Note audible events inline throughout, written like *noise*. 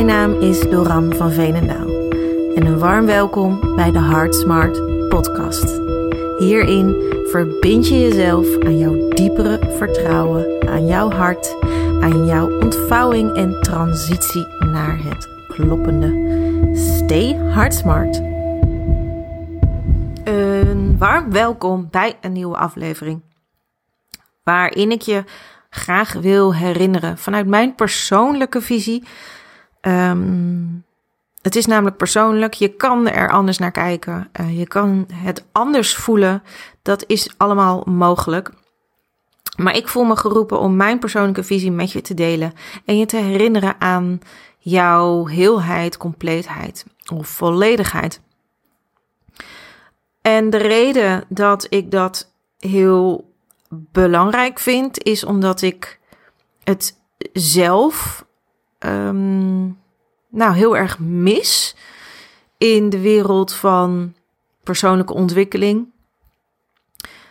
Mijn naam is Doran van Veenendaal en een warm welkom bij de Heart Smart podcast. Hierin verbind je jezelf aan jouw diepere vertrouwen, aan jouw hart, aan jouw ontvouwing en transitie naar het kloppende. Stay Heart Smart. Een warm welkom bij een nieuwe aflevering. Waarin ik je graag wil herinneren vanuit mijn persoonlijke visie. Ehm, het is namelijk persoonlijk. Je kan er anders naar kijken. Uh, je kan het anders voelen. Dat is allemaal mogelijk. Maar ik voel me geroepen om mijn persoonlijke visie met je te delen. En je te herinneren aan jouw heelheid, compleetheid of volledigheid. En de reden dat ik dat heel belangrijk vind, is omdat ik het zelf um, nou heel erg mis in de wereld van persoonlijke ontwikkeling.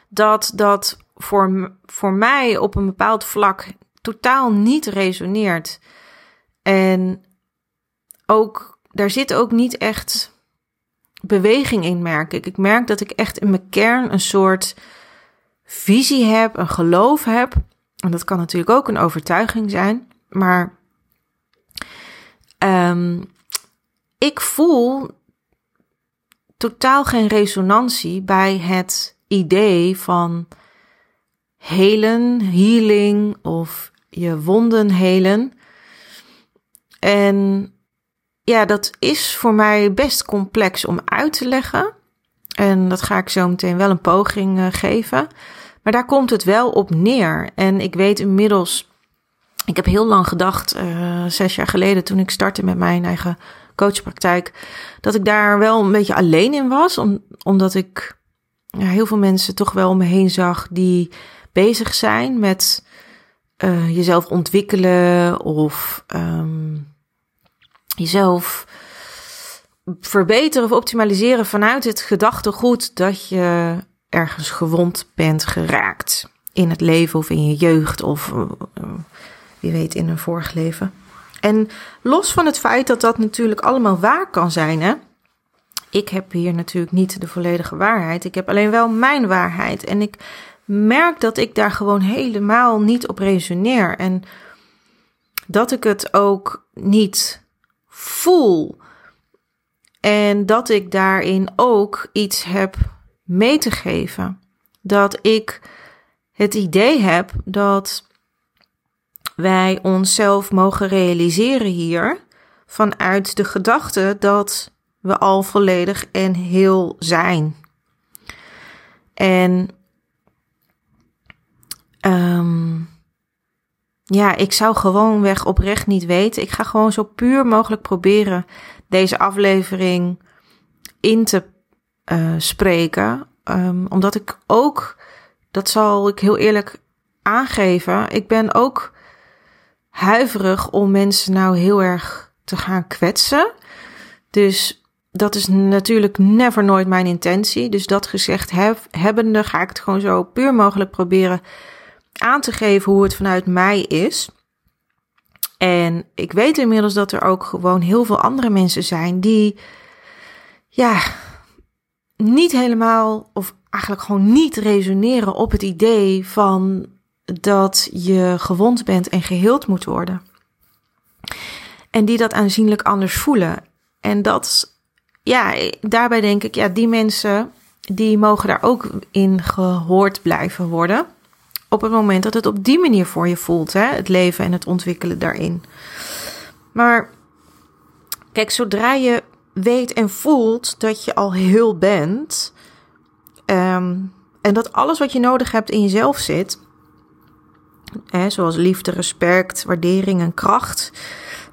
Dat dat voor, voor mij op een bepaald vlak totaal niet resoneert. En ook, daar zit ook niet echt beweging in, merk ik. Ik merk dat ik echt in mijn kern een soort visie heb, een geloof heb. En dat kan natuurlijk ook een overtuiging zijn. Maar um, ik voel totaal geen resonantie bij het idee van helen, healing of je wonden helen. En ja, dat is voor mij best complex om uit te leggen. En dat ga ik zo meteen wel een poging uh, geven. Maar daar komt het wel op neer. En ik weet inmiddels, ik heb heel lang gedacht, uh, zes jaar geleden toen ik startte met mijn eigen coachpraktijk, dat ik daar wel een beetje alleen in was. Om, omdat ik ja, heel veel mensen toch wel om me heen zag die bezig zijn met uh, jezelf ontwikkelen of um, jezelf verbeteren of optimaliseren vanuit het gedachtegoed dat je ergens gewond bent geraakt in het leven of in je jeugd of uh, wie weet in een vorig leven. En los van het feit dat dat natuurlijk allemaal waar kan zijn, hè. Ik heb hier natuurlijk niet de volledige waarheid. Ik heb alleen wel mijn waarheid. En ik merk dat ik daar gewoon helemaal niet op resoneer. En dat ik het ook niet voel. En dat ik daarin ook iets heb mee te geven. Dat ik het idee heb dat wij onszelf mogen realiseren hier vanuit de gedachte dat we al volledig en heel zijn. En um, ja, ik zou gewoonweg oprecht niet weten. Ik ga gewoon zo puur mogelijk proberen deze aflevering in te uh, spreken. Um, omdat ik ook, dat zal ik heel eerlijk aangeven, ik ben ook huiverig om mensen nou heel erg te gaan kwetsen. Dus dat is natuurlijk never nooit mijn intentie. Dus dat gezegd heb, hebbende ga ik het gewoon zo puur mogelijk proberen aan te geven hoe het vanuit mij is. En ik weet inmiddels dat er ook gewoon heel veel andere mensen zijn die, ja, niet helemaal of eigenlijk gewoon niet resoneren op het idee van dat je gewond bent en geheeld moet worden. En die dat aanzienlijk anders voelen. En dat, ja, daarbij denk ik, ja, die mensen, die mogen daar ook in gehoord blijven worden. Op het moment dat het op die manier voor je voelt, hè, het leven en het ontwikkelen daarin. Maar kijk, zodra je weet en voelt dat je al heel bent. Um, en dat alles wat je nodig hebt in jezelf zit. Zoals liefde, respect, waardering en kracht.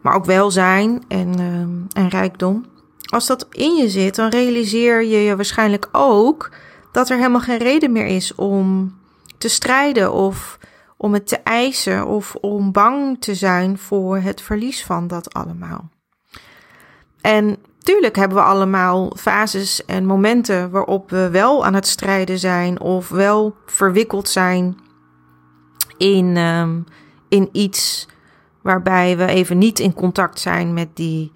Maar ook welzijn en, um, en rijkdom. Als dat in je zit, dan realiseer je je waarschijnlijk ook dat er helemaal geen reden meer is om te strijden of om het te eisen of om bang te zijn voor het verlies van dat allemaal. En tuurlijk hebben we allemaal fases en momenten waarop we wel aan het strijden zijn of wel verwikkeld zijn in, um, in iets waarbij we even niet in contact zijn met die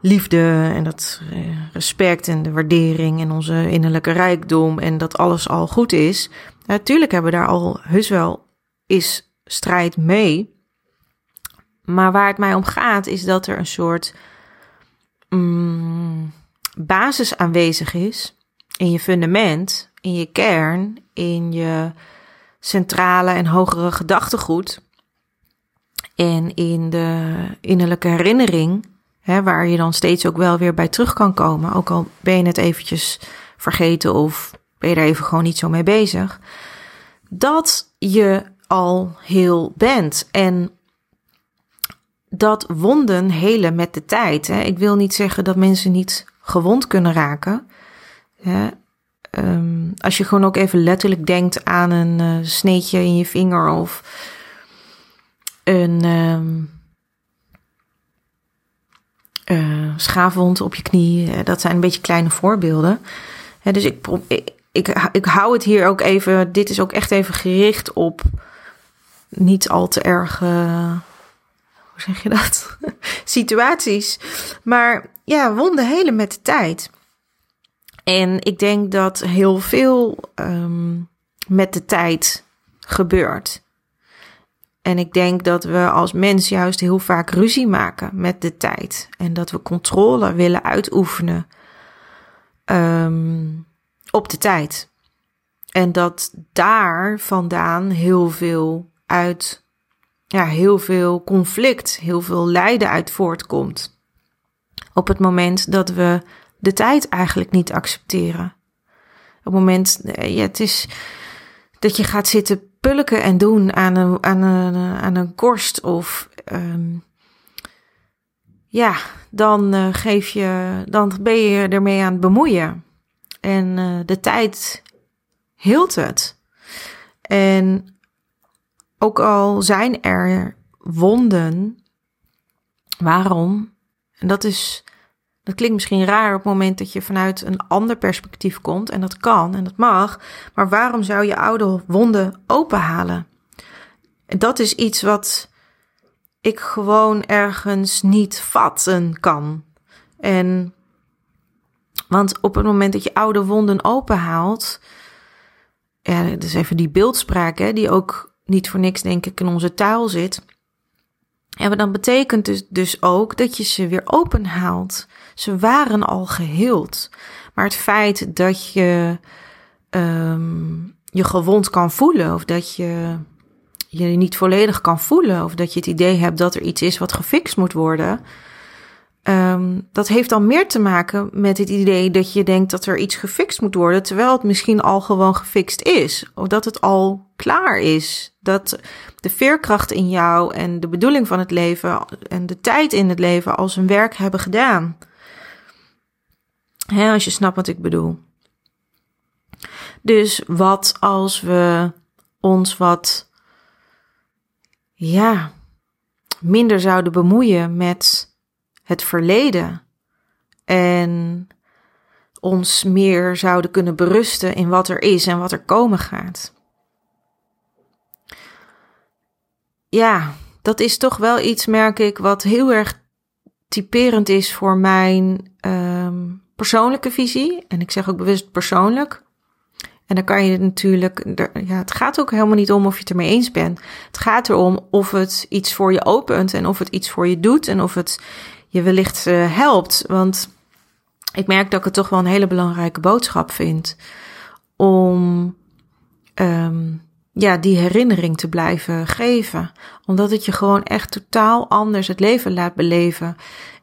liefde en dat eh, respect en de waardering en onze innerlijke rijkdom en dat alles al goed is. Natuurlijk hebben we daar al heus wel is strijd mee. Maar waar het mij om gaat is dat er een soort mm, basis aanwezig is in je fundament, in je kern, in je centrale en hogere gedachtegoed en in de innerlijke herinnering, hè, waar je dan steeds ook wel weer bij terug kan komen, ook al ben je het eventjes vergeten of ben je er even gewoon niet zo mee bezig, dat je al heel bent. En dat wonden helen met de tijd. Hè. Ik wil niet zeggen dat mensen niet gewond kunnen raken. Hè. Um, als je gewoon ook even letterlijk denkt aan een uh, sneetje in je vinger of een um, schaafwond op je knie. Dat zijn een beetje kleine voorbeelden. Dus ik, ik, ik, ik hou het hier ook even. Dit is ook echt even gericht op niet al te erg. Uh, hoe zeg je dat? *laughs* Situaties. Maar ja, wonden helen met de tijd. En ik denk dat heel veel um, met de tijd gebeurt. En ik denk dat we als mens juist heel vaak ruzie maken met de tijd. En dat we controle willen uitoefenen um, op de tijd. En dat daar vandaan heel veel uit, ja, heel veel conflict, heel veel lijden uit voortkomt. Op het moment dat we de tijd eigenlijk niet accepteren. Op het moment, eh, ja, het is dat je gaat zitten pulken en doen aan een, aan een, aan een korst of um, ja, dan uh, geef je, dan ben je ermee aan het bemoeien. En uh, de tijd hield het. En ook al zijn er wonden, waarom? En dat is dat klinkt misschien raar op het moment dat je vanuit een ander perspectief komt. En dat kan en dat mag. Maar waarom zou je oude wonden openhalen? En dat is iets wat ik gewoon ergens niet vatten kan. En want op het moment dat je oude wonden openhaalt. Ja, dat is even die beeldspraak, hè, die ook niet voor niks, denk ik, in onze taal zit. En dan betekent dus, dus ook dat je ze weer openhaalt. Ze waren al geheeld. Maar het feit dat je um, je gewond kan voelen, of dat je je niet volledig kan voelen, of dat je het idee hebt dat er iets is wat gefixt moet worden, um, dat heeft dan meer te maken met het idee dat je denkt dat er iets gefixt moet worden, terwijl het misschien al gewoon gefixt is, of dat het al klaar is. Dat de veerkracht in jou en de bedoeling van het leven en de tijd in het leven al zijn werk hebben gedaan. Als je snapt wat ik bedoel. Dus wat als we ons wat, ja, minder zouden bemoeien met het verleden en ons meer zouden kunnen berusten in wat er is en wat er komen gaat. Ja, dat is toch wel iets, merk ik, wat heel erg typerend is voor mijn um, persoonlijke visie. En ik zeg ook bewust persoonlijk. En dan kan je natuurlijk, ja, het gaat ook helemaal niet om of je het ermee eens bent. Het gaat erom of het iets voor je opent en of het iets voor je doet en of het je wellicht uh, helpt. Want ik merk dat ik het toch wel een hele belangrijke boodschap vind om um, ja, die herinnering te blijven geven. Omdat het je gewoon echt totaal anders het leven laat beleven.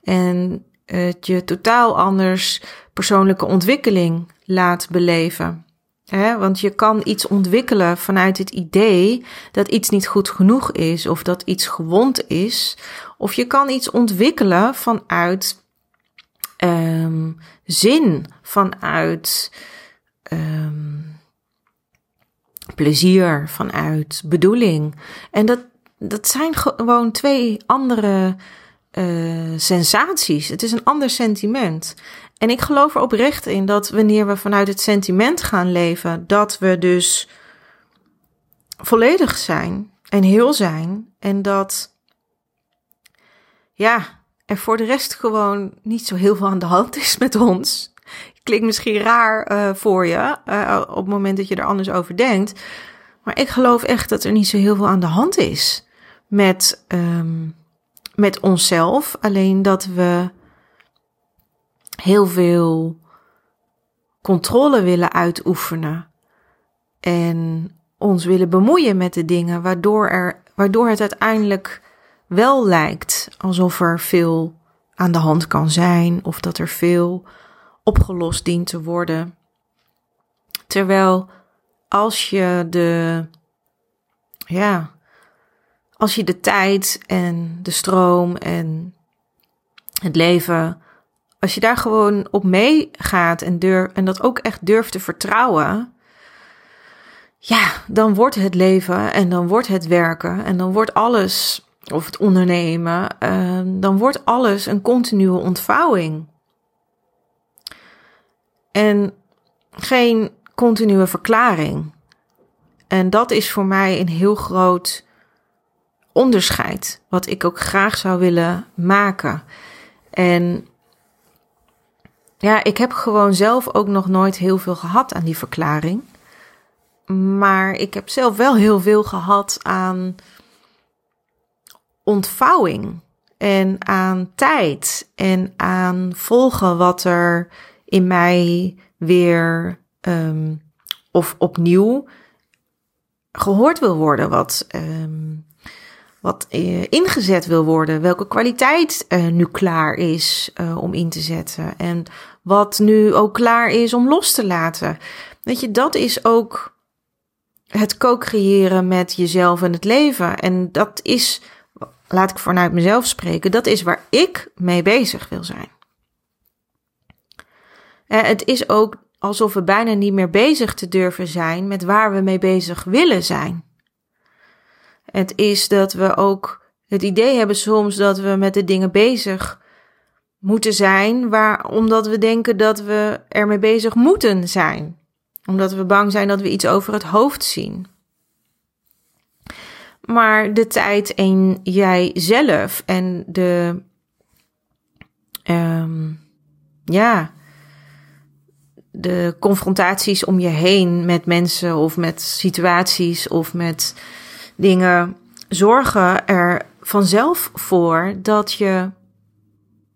En het je totaal anders persoonlijke ontwikkeling laat beleven. Want je kan iets ontwikkelen vanuit het idee dat iets niet goed genoeg is of dat iets gewond is. Of je kan iets ontwikkelen vanuit um, zin, vanuit um, plezier, vanuit bedoeling. En dat, dat zijn gewoon twee andere uh, sensaties. Het is een ander sentiment. En ik geloof er oprecht in dat wanneer we vanuit het sentiment gaan leven, dat we dus volledig zijn en heel zijn. En dat ja, er voor de rest gewoon niet zo heel veel aan de hand is met ons. Klinkt misschien raar uh, voor je uh, op het moment dat je er anders over denkt. Maar ik geloof echt dat er niet zo heel veel aan de hand is met, um, met onszelf. Alleen dat we heel veel controle willen uitoefenen. En ons willen bemoeien met de dingen, waardoor, er, waardoor het uiteindelijk wel lijkt alsof er veel aan de hand kan zijn of dat er veel opgelost dient te worden. Terwijl als je de, ja, als je de tijd en de stroom en het leven, als je daar gewoon op meegaat en, en dat ook echt durft te vertrouwen, ja, dan wordt het leven en dan wordt het werken en dan wordt alles, of het ondernemen, uh, dan wordt alles een continue ontvouwing. En geen continue verklaring. En dat is voor mij een heel groot onderscheid, wat ik ook graag zou willen maken. En ja, ik heb gewoon zelf ook nog nooit heel veel gehad aan die verklaring. Maar ik heb zelf wel heel veel gehad aan ontvouwing en aan tijd en aan volgen wat er in mij weer um, of opnieuw gehoord wil worden, wat, um, wat uh, ingezet wil worden, welke kwaliteit uh, nu klaar is uh, om in te zetten en wat nu ook klaar is om los te laten. Weet je, dat is ook het co-creëren met jezelf en het leven. En dat is, laat ik vanuit mezelf spreken, dat is waar ik mee bezig wil zijn. Het is ook alsof we bijna niet meer bezig te durven zijn met waar we mee bezig willen zijn. Het is dat we ook het idee hebben soms dat we met de dingen bezig moeten zijn, waar, omdat we denken dat we ermee bezig moeten zijn omdat we bang zijn dat we iets over het hoofd zien. Maar de tijd en jij zelf en de. Um, ja. De confrontaties om je heen met mensen of met situaties of met dingen zorgen er vanzelf voor dat je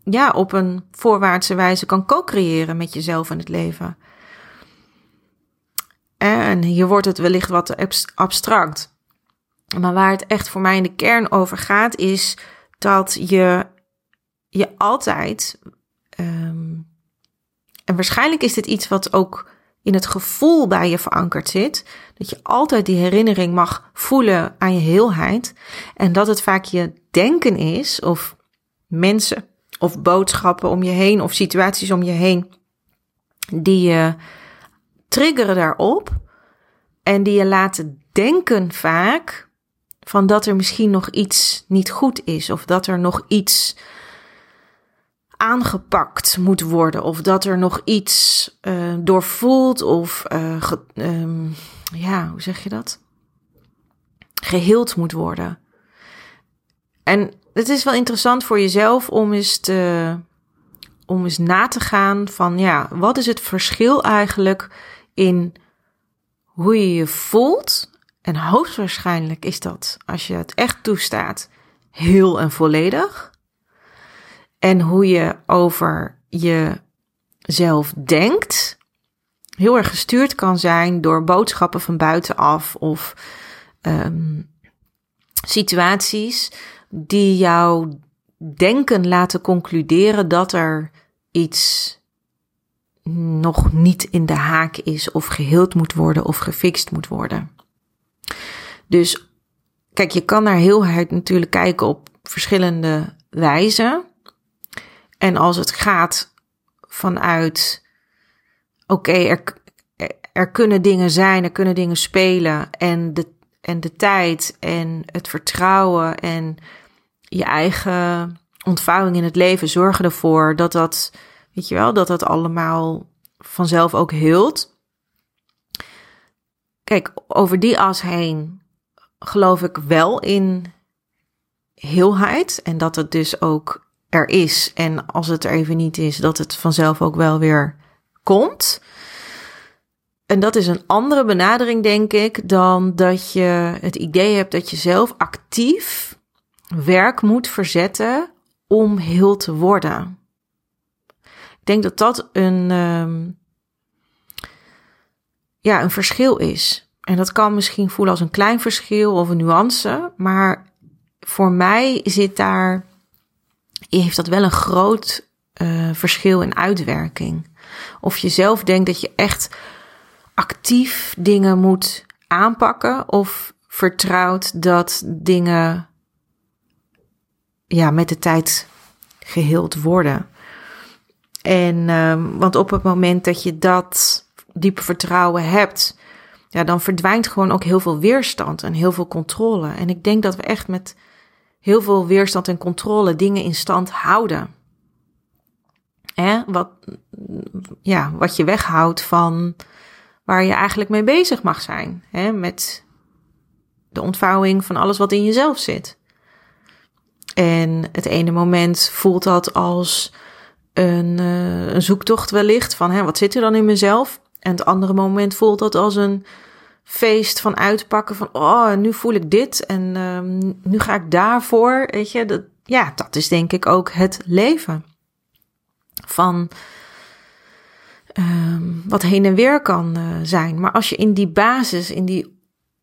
ja, op een voorwaartse wijze kan co-creëren met jezelf en het leven. En hier wordt het wellicht wat abstract. Maar waar het echt voor mij in de kern over gaat, is dat je je altijd. Um, en waarschijnlijk is dit iets wat ook in het gevoel bij je verankerd zit. Dat je altijd die herinnering mag voelen aan je heelheid. En dat het vaak je denken is, of mensen, of boodschappen om je heen, of situaties om je heen, die je triggeren daarop en die je laten denken vaak van dat er misschien nog iets niet goed is of dat er nog iets aangepakt moet worden of dat er nog iets uh, doorvoeld of uh, ge, um, ja, hoe zeg je dat? Geheeld moet worden. En het is wel interessant voor jezelf om eens te om eens na te gaan van ja, wat is het verschil eigenlijk in hoe je je voelt. En hoogstwaarschijnlijk is dat, als je het echt toestaat, heel en volledig. En hoe je over jezelf denkt, heel erg gestuurd kan zijn door boodschappen van buitenaf of um, situaties die jou denken laten concluderen dat er iets nog niet in de haak is of geheeld moet worden of gefixt moet worden. Dus kijk, je kan naar heelheid natuurlijk kijken op verschillende wijzen. En als het gaat vanuit, oké, er, er kunnen dingen zijn, er kunnen dingen spelen en de, en de tijd en het vertrouwen en je eigen ontvouwing in het leven zorgen ervoor dat dat Weet je wel, dat dat allemaal vanzelf ook hield. Kijk, over die as heen geloof ik wel in, heelheid en dat het dus ook er is. En als het er even niet is, dat het vanzelf ook wel weer komt. En dat is een andere benadering, denk ik, dan dat je het idee hebt dat je zelf actief werk moet verzetten om heel te worden. Ik denk dat dat een, um, ja, een verschil is. En dat kan misschien voelen als een klein verschil of een nuance, maar voor mij zit daar, heeft dat wel een groot uh, verschil in uitwerking. Of je zelf denkt dat je echt actief dingen moet aanpakken of vertrouwt dat dingen ja, met de tijd geheeld worden. En um, want op het moment dat je dat diepe vertrouwen hebt, ja, dan verdwijnt gewoon ook heel veel weerstand en heel veel controle. En ik denk dat we echt met heel veel weerstand en controle dingen in stand houden. Hè? Wat, ja, wat je weghoudt van waar je eigenlijk mee bezig mag zijn. Hè? Met de ontvouwing van alles wat in jezelf zit. En het ene moment voelt dat als een, uh, een zoektocht wellicht van hè, wat zit er dan in mezelf? En het andere moment voelt dat als een feest van uitpakken van oh, nu voel ik dit en um, nu ga ik daarvoor. Weet je, dat, ja, dat is denk ik ook het leven. Van um, wat heen en weer kan uh, zijn. Maar als je in die basis, in die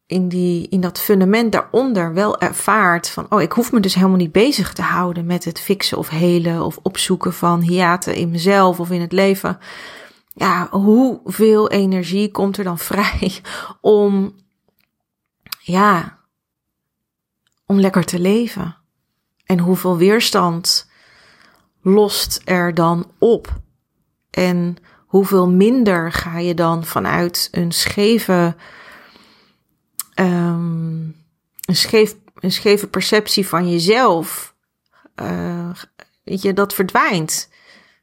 in, die, in dat fundament daaronder wel ervaart van, oh, ik hoef me dus helemaal niet bezig te houden met het fixen of helen of opzoeken van hiaten in mezelf of in het leven. Ja, hoeveel energie komt er dan *laughs* vrij om, ja, om lekker te leven? En hoeveel weerstand lost er dan op? En hoeveel minder ga je dan vanuit een scheve um, een, scheef, een scheve perceptie van jezelf, weet je, dat verdwijnt.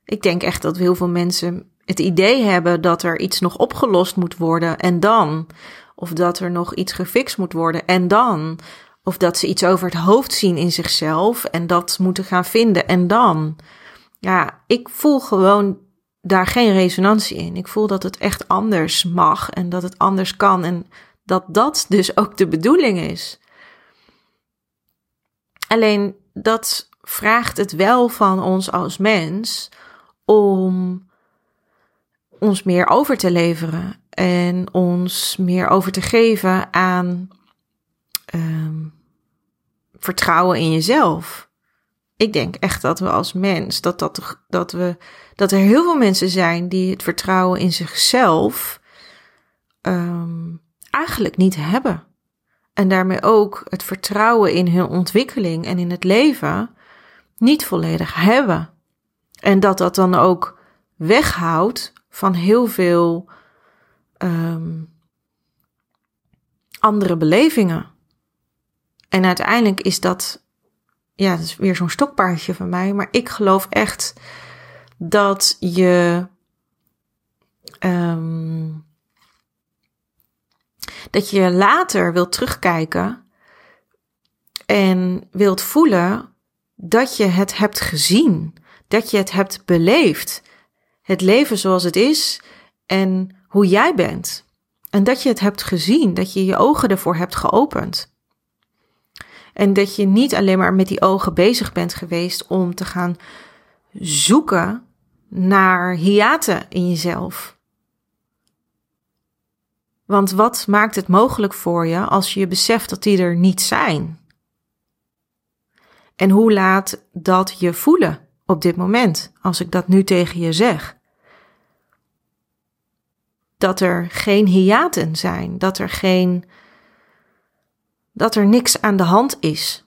Ik denk echt dat heel veel mensen het idee hebben dat er iets nog opgelost moet worden en dan. Of dat er nog iets gefixt moet worden en dan. Of dat ze iets over het hoofd zien in zichzelf en dat moeten gaan vinden en dan. Ja, ik voel gewoon daar geen resonantie in. Ik voel dat het echt anders mag en dat het anders kan. En dat dat dus ook de bedoeling is. Alleen dat vraagt het wel van ons als mens om ons meer over te leveren en ons meer over te geven aan um, vertrouwen in jezelf. Ik denk echt dat we als mens, dat, dat, dat, we, dat er heel veel mensen zijn die het vertrouwen in zichzelf um, eigenlijk niet hebben. En daarmee ook het vertrouwen in hun ontwikkeling en in het leven niet volledig hebben. En dat dat dan ook weghoudt van heel veel um, andere belevingen. En uiteindelijk is dat, ja, dat is weer zo'n stokpaardje van mij, maar ik geloof echt dat je um, dat je later wilt terugkijken en wilt voelen dat je het hebt gezien, dat je het hebt beleefd. Het leven zoals het is en hoe jij bent. En dat je het hebt gezien, dat je je ogen ervoor hebt geopend. En dat je niet alleen maar met die ogen bezig bent geweest om te gaan zoeken naar hiaten in jezelf. Want wat maakt het mogelijk voor je als je beseft dat die er niet zijn? En hoe laat dat je voelen op dit moment, als ik dat nu tegen je zeg? Dat er geen hiaten zijn, dat er geen. dat er niks aan de hand is.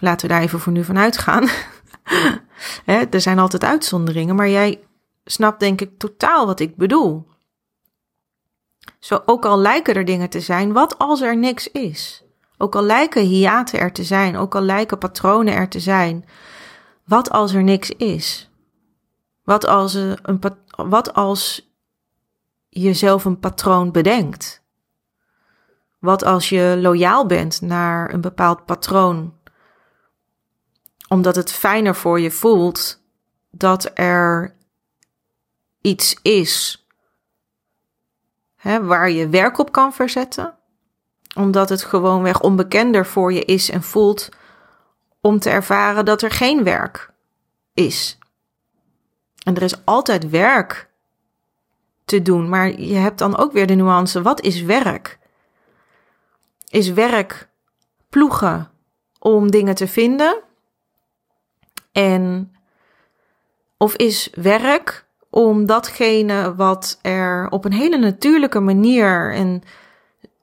Laten we daar even voor nu van uitgaan. *laughs* er zijn altijd uitzonderingen, maar jij snapt denk ik totaal wat ik bedoel. Zo, ook al lijken er dingen te zijn, wat als er niks is? Ook al lijken hiaten er te zijn, ook al lijken patronen er te zijn, wat als er niks is? Wat als, een, wat als je zelf een patroon bedenkt? Wat als je loyaal bent naar een bepaald patroon omdat het fijner voor je voelt dat er iets is hè, waar je werk op kan verzetten. Omdat het gewoonweg onbekender voor je is en voelt om te ervaren dat er geen werk is. En er is altijd werk te doen, maar je hebt dan ook weer de nuance: wat is werk? Is werk ploegen om dingen te vinden? En of is werk om datgene wat er op een hele natuurlijke manier en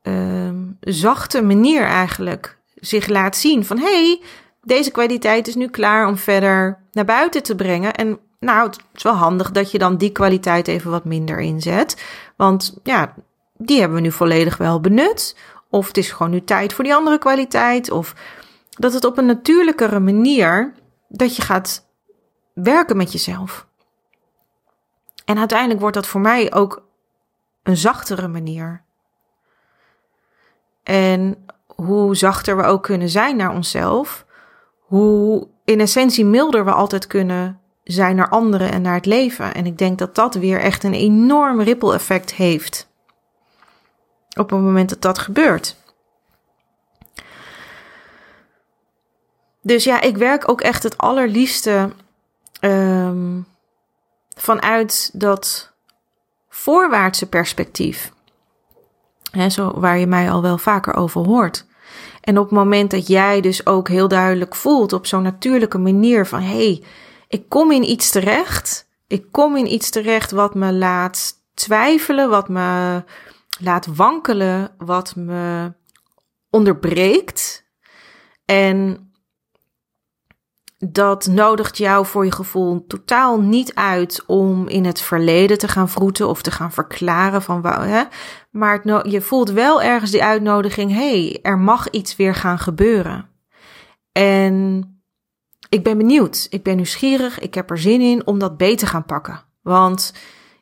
uh, zachte manier eigenlijk zich laat zien van hey, deze kwaliteit is nu klaar om verder naar buiten te brengen. En nou, het is wel handig dat je dan die kwaliteit even wat minder inzet. Want ja, die hebben we nu volledig wel benut. Of het is gewoon nu tijd voor die andere kwaliteit. Of dat het op een natuurlijkere manier dat je gaat werken met jezelf. En uiteindelijk wordt dat voor mij ook een zachtere manier. En hoe zachter we ook kunnen zijn naar onszelf, hoe in essentie milder we altijd kunnen zijn naar anderen en naar het leven. En ik denk dat dat weer echt een enorm ripple effect heeft. Op het moment dat dat gebeurt. Dus ja, ik werk ook echt het allerliefste um, vanuit dat voorwaartse perspectief. He, zo waar je mij al wel vaker over hoort. En op het moment dat jij dus ook heel duidelijk voelt op zo'n natuurlijke manier van hé, hey, ik kom in iets terecht. Ik kom in iets terecht wat me laat twijfelen, wat me laat wankelen, wat me onderbreekt. En dat nodigt jou voor je gevoel totaal niet uit om in het verleden te gaan vroeten of te gaan verklaren van hè, maar je voelt wel ergens die uitnodiging: hey, er mag iets weer gaan gebeuren. En ik ben benieuwd, ik ben nieuwsgierig, ik heb er zin in om dat beter te gaan pakken. Want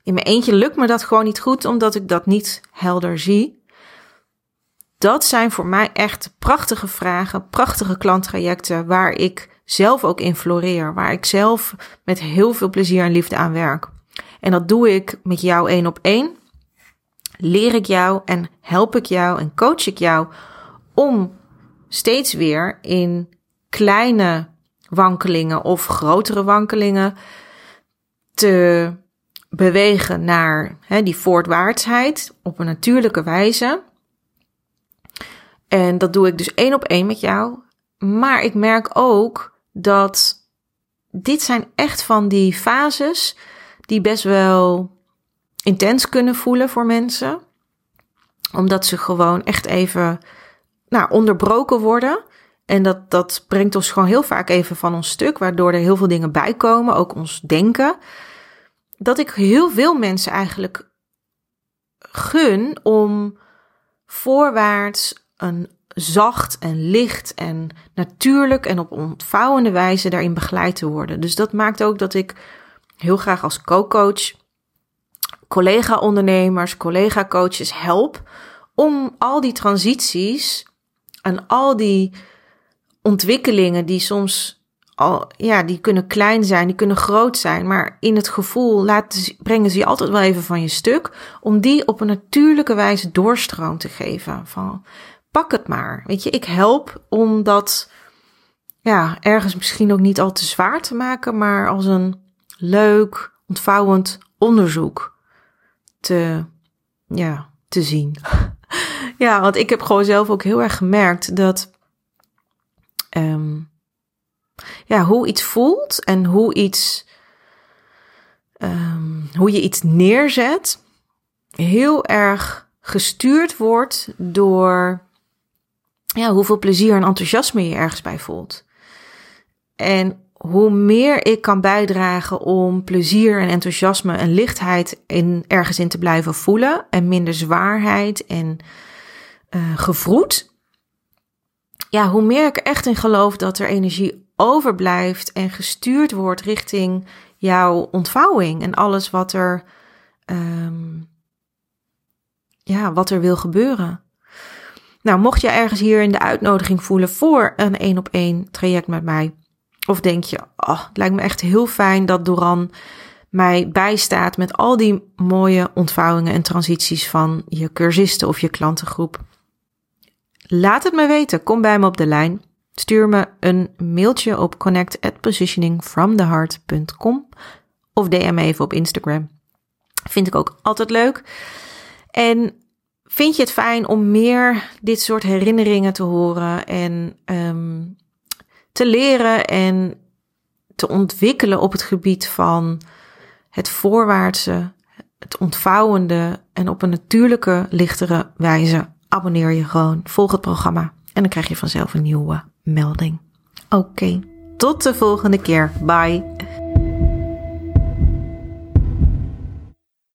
in mijn eentje lukt me dat gewoon niet goed, omdat ik dat niet helder zie. Dat zijn voor mij echt prachtige vragen, prachtige klanttrajecten waar ik zelf ook in floreer, waar ik zelf met heel veel plezier en liefde aan werk. En dat doe ik met jou één op één. Leer ik jou en help ik jou en coach ik jou om steeds weer in kleine wankelingen of grotere wankelingen te bewegen naar hè, die voortwaartsheid op een natuurlijke wijze. En dat doe ik dus één op één met jou. Maar ik merk ook dat dit zijn echt van die fases die best wel intens kunnen voelen voor mensen. Omdat ze gewoon echt even nou, onderbroken worden. En dat, dat brengt ons gewoon heel vaak even van ons stuk, waardoor er heel veel dingen bij komen, ook ons denken. Dat ik heel veel mensen eigenlijk gun om voorwaarts een zacht en licht en natuurlijk en op ontvouwende wijze daarin begeleid te worden. Dus dat maakt ook dat ik heel graag als co-coach collega-ondernemers, collega-coaches help om al die transities en al die ontwikkelingen die soms al, ja, die kunnen klein zijn, die kunnen groot zijn, maar in het gevoel laten, brengen ze je altijd wel even van je stuk, om die op een natuurlijke wijze doorstroom te geven. Van, pak het maar. Weet je, ik help om dat ja, ergens misschien ook niet al te zwaar te maken, maar als een leuk, ontvouwend onderzoek te, ja, te zien. *laughs* ja, want ik heb gewoon zelf ook heel erg gemerkt dat um, ja, hoe iets voelt en hoe iets um, hoe je iets neerzet heel erg gestuurd wordt door ja, hoeveel plezier en enthousiasme je ergens bij voelt. En hoe meer ik kan bijdragen om plezier en enthousiasme en lichtheid in, ergens in te blijven voelen en minder zwaarheid en uh, gevroed, ja, hoe meer ik er echt in geloof dat er energie overblijft en gestuurd wordt richting jouw ontvouwing en alles wat er, um, ja, wat er wil gebeuren. Nou, mocht je ergens hier in de uitnodiging voelen voor een één op één traject met mij, Of denk je, oh, het lijkt me echt heel fijn dat Doran mij bijstaat met al die mooie ontvouwingen en transities van je cursisten of je klantengroep. Laat het me weten. Kom bij me op de lijn. Stuur me een mailtje op connect of DM even op Instagram. Vind ik ook altijd leuk. En vind je het fijn om meer dit soort herinneringen te horen en um, te leren en te ontwikkelen op het gebied van het voorwaartse, het ontvouwende en op een natuurlijke, lichtere wijze abonneer je gewoon, volg het programma en dan krijg je vanzelf een nieuwe melding. Oké, tot de volgende keer. Bye.